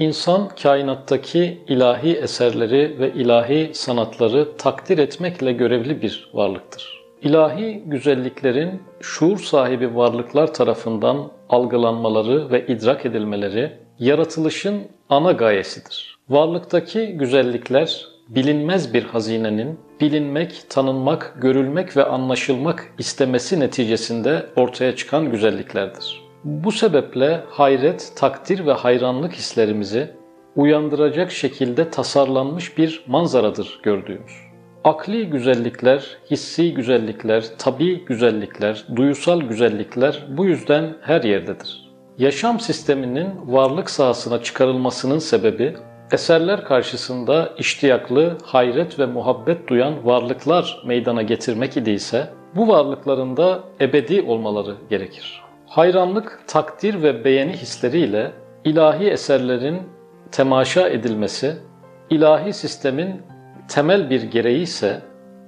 İnsan kainattaki ilahi eserleri ve ilahi sanatları takdir etmekle görevli bir varlıktır. İlahi güzelliklerin şuur sahibi varlıklar tarafından algılanmaları ve idrak edilmeleri yaratılışın ana gayesidir. Varlıktaki güzellikler bilinmez bir hazinenin bilinmek, tanınmak, görülmek ve anlaşılmak istemesi neticesinde ortaya çıkan güzelliklerdir. Bu sebeple hayret, takdir ve hayranlık hislerimizi uyandıracak şekilde tasarlanmış bir manzaradır gördüğümüz. Akli güzellikler, hissi güzellikler, tabi güzellikler, duyusal güzellikler bu yüzden her yerdedir. Yaşam sisteminin varlık sahasına çıkarılmasının sebebi eserler karşısında iştiyaklı, hayret ve muhabbet duyan varlıklar meydana getirmek idiyse bu varlıkların da ebedi olmaları gerekir. Hayranlık, takdir ve beğeni hisleriyle ilahi eserlerin temaşa edilmesi, ilahi sistemin temel bir gereği ise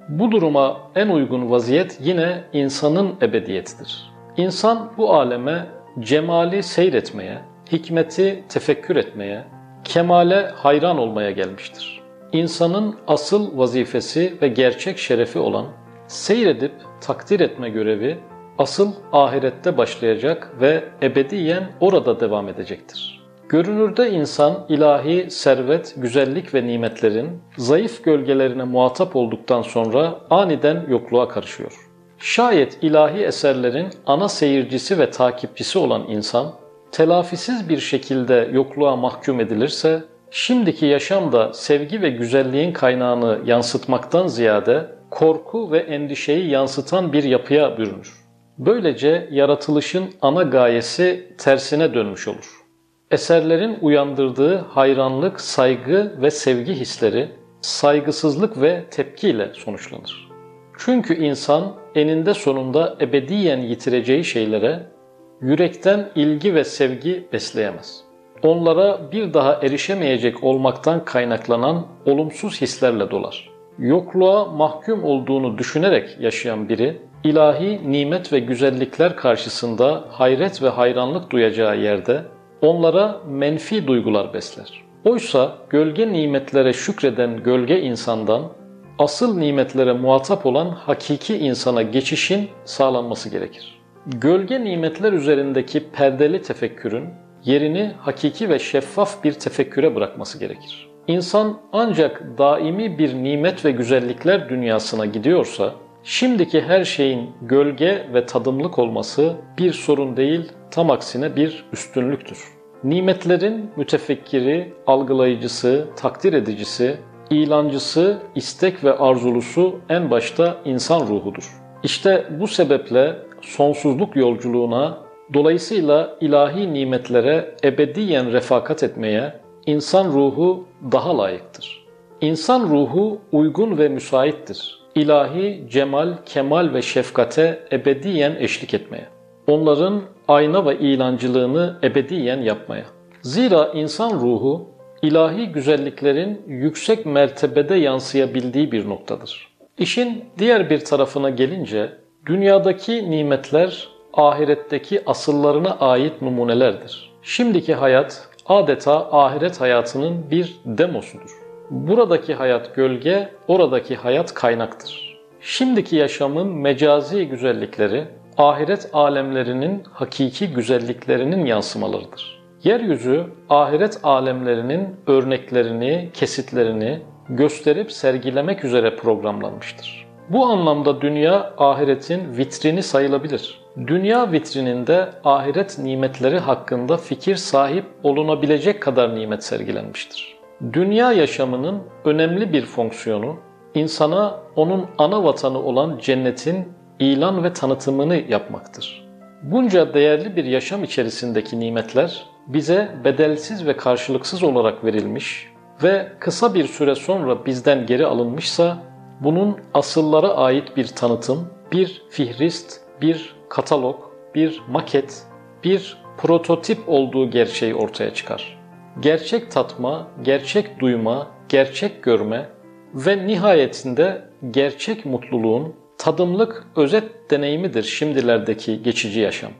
bu duruma en uygun vaziyet yine insanın ebediyetidir. İnsan bu aleme cemali seyretmeye, hikmeti tefekkür etmeye, kemale hayran olmaya gelmiştir. İnsanın asıl vazifesi ve gerçek şerefi olan seyredip takdir etme görevi asıl ahirette başlayacak ve ebediyen orada devam edecektir. Görünürde insan ilahi servet, güzellik ve nimetlerin zayıf gölgelerine muhatap olduktan sonra aniden yokluğa karışıyor. Şayet ilahi eserlerin ana seyircisi ve takipçisi olan insan telafisiz bir şekilde yokluğa mahkum edilirse, şimdiki yaşamda sevgi ve güzelliğin kaynağını yansıtmaktan ziyade korku ve endişeyi yansıtan bir yapıya bürünür. Böylece yaratılışın ana gayesi tersine dönmüş olur. Eserlerin uyandırdığı hayranlık, saygı ve sevgi hisleri saygısızlık ve tepkiyle sonuçlanır. Çünkü insan eninde sonunda ebediyen yitireceği şeylere yürekten ilgi ve sevgi besleyemez. Onlara bir daha erişemeyecek olmaktan kaynaklanan olumsuz hislerle dolar. Yokluğa mahkum olduğunu düşünerek yaşayan biri, ilahi nimet ve güzellikler karşısında hayret ve hayranlık duyacağı yerde onlara menfi duygular besler. Oysa gölge nimetlere şükreden gölge insandan asıl nimetlere muhatap olan hakiki insana geçişin sağlanması gerekir. Gölge nimetler üzerindeki perdeli tefekkürün yerini hakiki ve şeffaf bir tefekküre bırakması gerekir. İnsan ancak daimi bir nimet ve güzellikler dünyasına gidiyorsa, şimdiki her şeyin gölge ve tadımlık olması bir sorun değil, tam aksine bir üstünlüktür. Nimetlerin mütefekkiri, algılayıcısı, takdir edicisi, ilancısı, istek ve arzulusu en başta insan ruhudur. İşte bu sebeple sonsuzluk yolculuğuna, dolayısıyla ilahi nimetlere ebediyen refakat etmeye insan ruhu daha layıktır. İnsan ruhu uygun ve müsaittir. İlahi cemal, kemal ve şefkate ebediyen eşlik etmeye. Onların ayna ve ilancılığını ebediyen yapmaya. Zira insan ruhu ilahi güzelliklerin yüksek mertebede yansıyabildiği bir noktadır. İşin diğer bir tarafına gelince dünyadaki nimetler ahiretteki asıllarına ait numunelerdir. Şimdiki hayat adeta ahiret hayatının bir demosudur. Buradaki hayat gölge, oradaki hayat kaynaktır. Şimdiki yaşamın mecazi güzellikleri ahiret alemlerinin hakiki güzelliklerinin yansımalarıdır. Yeryüzü ahiret alemlerinin örneklerini, kesitlerini gösterip sergilemek üzere programlanmıştır. Bu anlamda dünya ahiretin vitrini sayılabilir. Dünya vitrininde ahiret nimetleri hakkında fikir sahip olunabilecek kadar nimet sergilenmiştir. Dünya yaşamının önemli bir fonksiyonu insana onun ana vatanı olan cennetin ilan ve tanıtımını yapmaktır. Bunca değerli bir yaşam içerisindeki nimetler bize bedelsiz ve karşılıksız olarak verilmiş ve kısa bir süre sonra bizden geri alınmışsa bunun asıllara ait bir tanıtım, bir fihrist, bir katalog, bir maket, bir prototip olduğu gerçeği ortaya çıkar. Gerçek tatma, gerçek duyma, gerçek görme ve nihayetinde gerçek mutluluğun tadımlık özet deneyimidir şimdilerdeki geçici yaşam.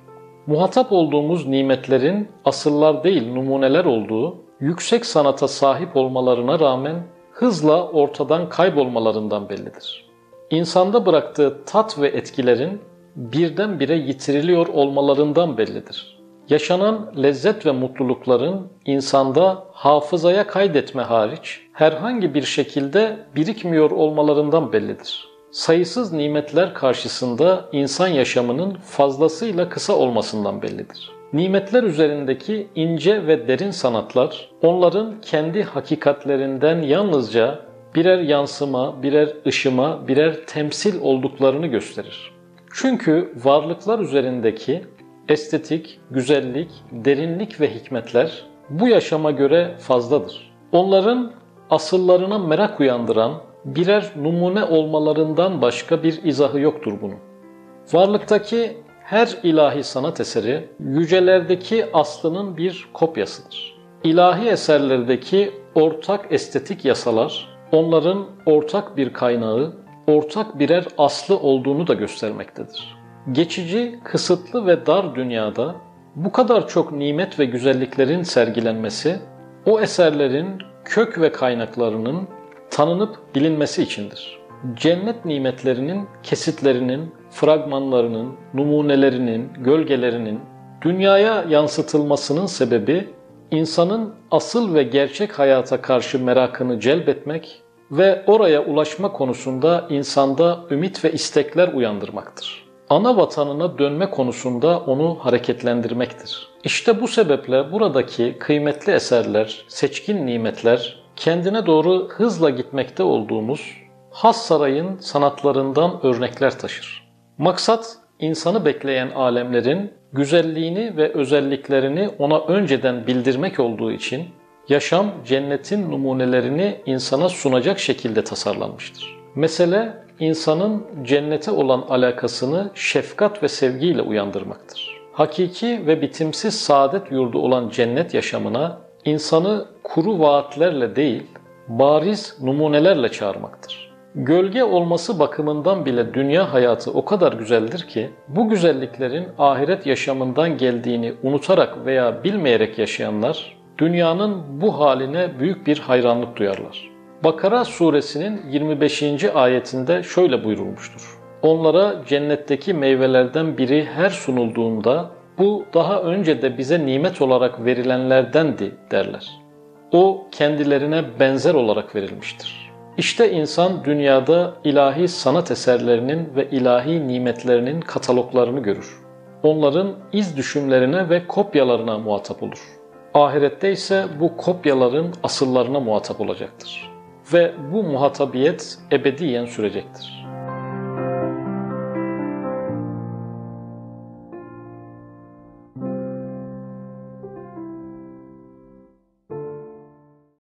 Muhatap olduğumuz nimetlerin asıllar değil numuneler olduğu yüksek sanata sahip olmalarına rağmen hızla ortadan kaybolmalarından bellidir. İnsanda bıraktığı tat ve etkilerin birdenbire yitiriliyor olmalarından bellidir. Yaşanan lezzet ve mutlulukların insanda hafızaya kaydetme hariç herhangi bir şekilde birikmiyor olmalarından bellidir. Sayısız nimetler karşısında insan yaşamının fazlasıyla kısa olmasından bellidir. Nimetler üzerindeki ince ve derin sanatlar onların kendi hakikatlerinden yalnızca birer yansıma, birer ışıma, birer temsil olduklarını gösterir. Çünkü varlıklar üzerindeki estetik, güzellik, derinlik ve hikmetler bu yaşama göre fazladır. Onların asıllarına merak uyandıran birer numune olmalarından başka bir izahı yoktur bunun. Varlıktaki her ilahi sanat eseri yücelerdeki aslının bir kopyasıdır. İlahi eserlerdeki ortak estetik yasalar onların ortak bir kaynağı, ortak birer aslı olduğunu da göstermektedir. Geçici, kısıtlı ve dar dünyada bu kadar çok nimet ve güzelliklerin sergilenmesi o eserlerin kök ve kaynaklarının tanınıp bilinmesi içindir. Cennet nimetlerinin kesitlerinin, fragmanlarının, numunelerinin, gölgelerinin dünyaya yansıtılmasının sebebi insanın asıl ve gerçek hayata karşı merakını celbetmek ve oraya ulaşma konusunda insanda ümit ve istekler uyandırmaktır. Ana vatanına dönme konusunda onu hareketlendirmektir. İşte bu sebeple buradaki kıymetli eserler, seçkin nimetler kendine doğru hızla gitmekte olduğumuz Has Saray'ın sanatlarından örnekler taşır. Maksat insanı bekleyen alemlerin güzelliğini ve özelliklerini ona önceden bildirmek olduğu için yaşam cennetin numunelerini insana sunacak şekilde tasarlanmıştır. Mesele insanın cennete olan alakasını şefkat ve sevgiyle uyandırmaktır. Hakiki ve bitimsiz saadet yurdu olan cennet yaşamına insanı kuru vaatlerle değil, bariz numunelerle çağırmaktır. Gölge olması bakımından bile dünya hayatı o kadar güzeldir ki bu güzelliklerin ahiret yaşamından geldiğini unutarak veya bilmeyerek yaşayanlar dünyanın bu haline büyük bir hayranlık duyarlar. Bakara suresinin 25. ayetinde şöyle buyurulmuştur. Onlara cennetteki meyvelerden biri her sunulduğunda bu daha önce de bize nimet olarak verilenlerdendi derler. O kendilerine benzer olarak verilmiştir. İşte insan dünyada ilahi sanat eserlerinin ve ilahi nimetlerinin kataloglarını görür. Onların iz düşümlerine ve kopyalarına muhatap olur. Ahirette ise bu kopyaların asıllarına muhatap olacaktır. Ve bu muhatabiyet ebediyen sürecektir.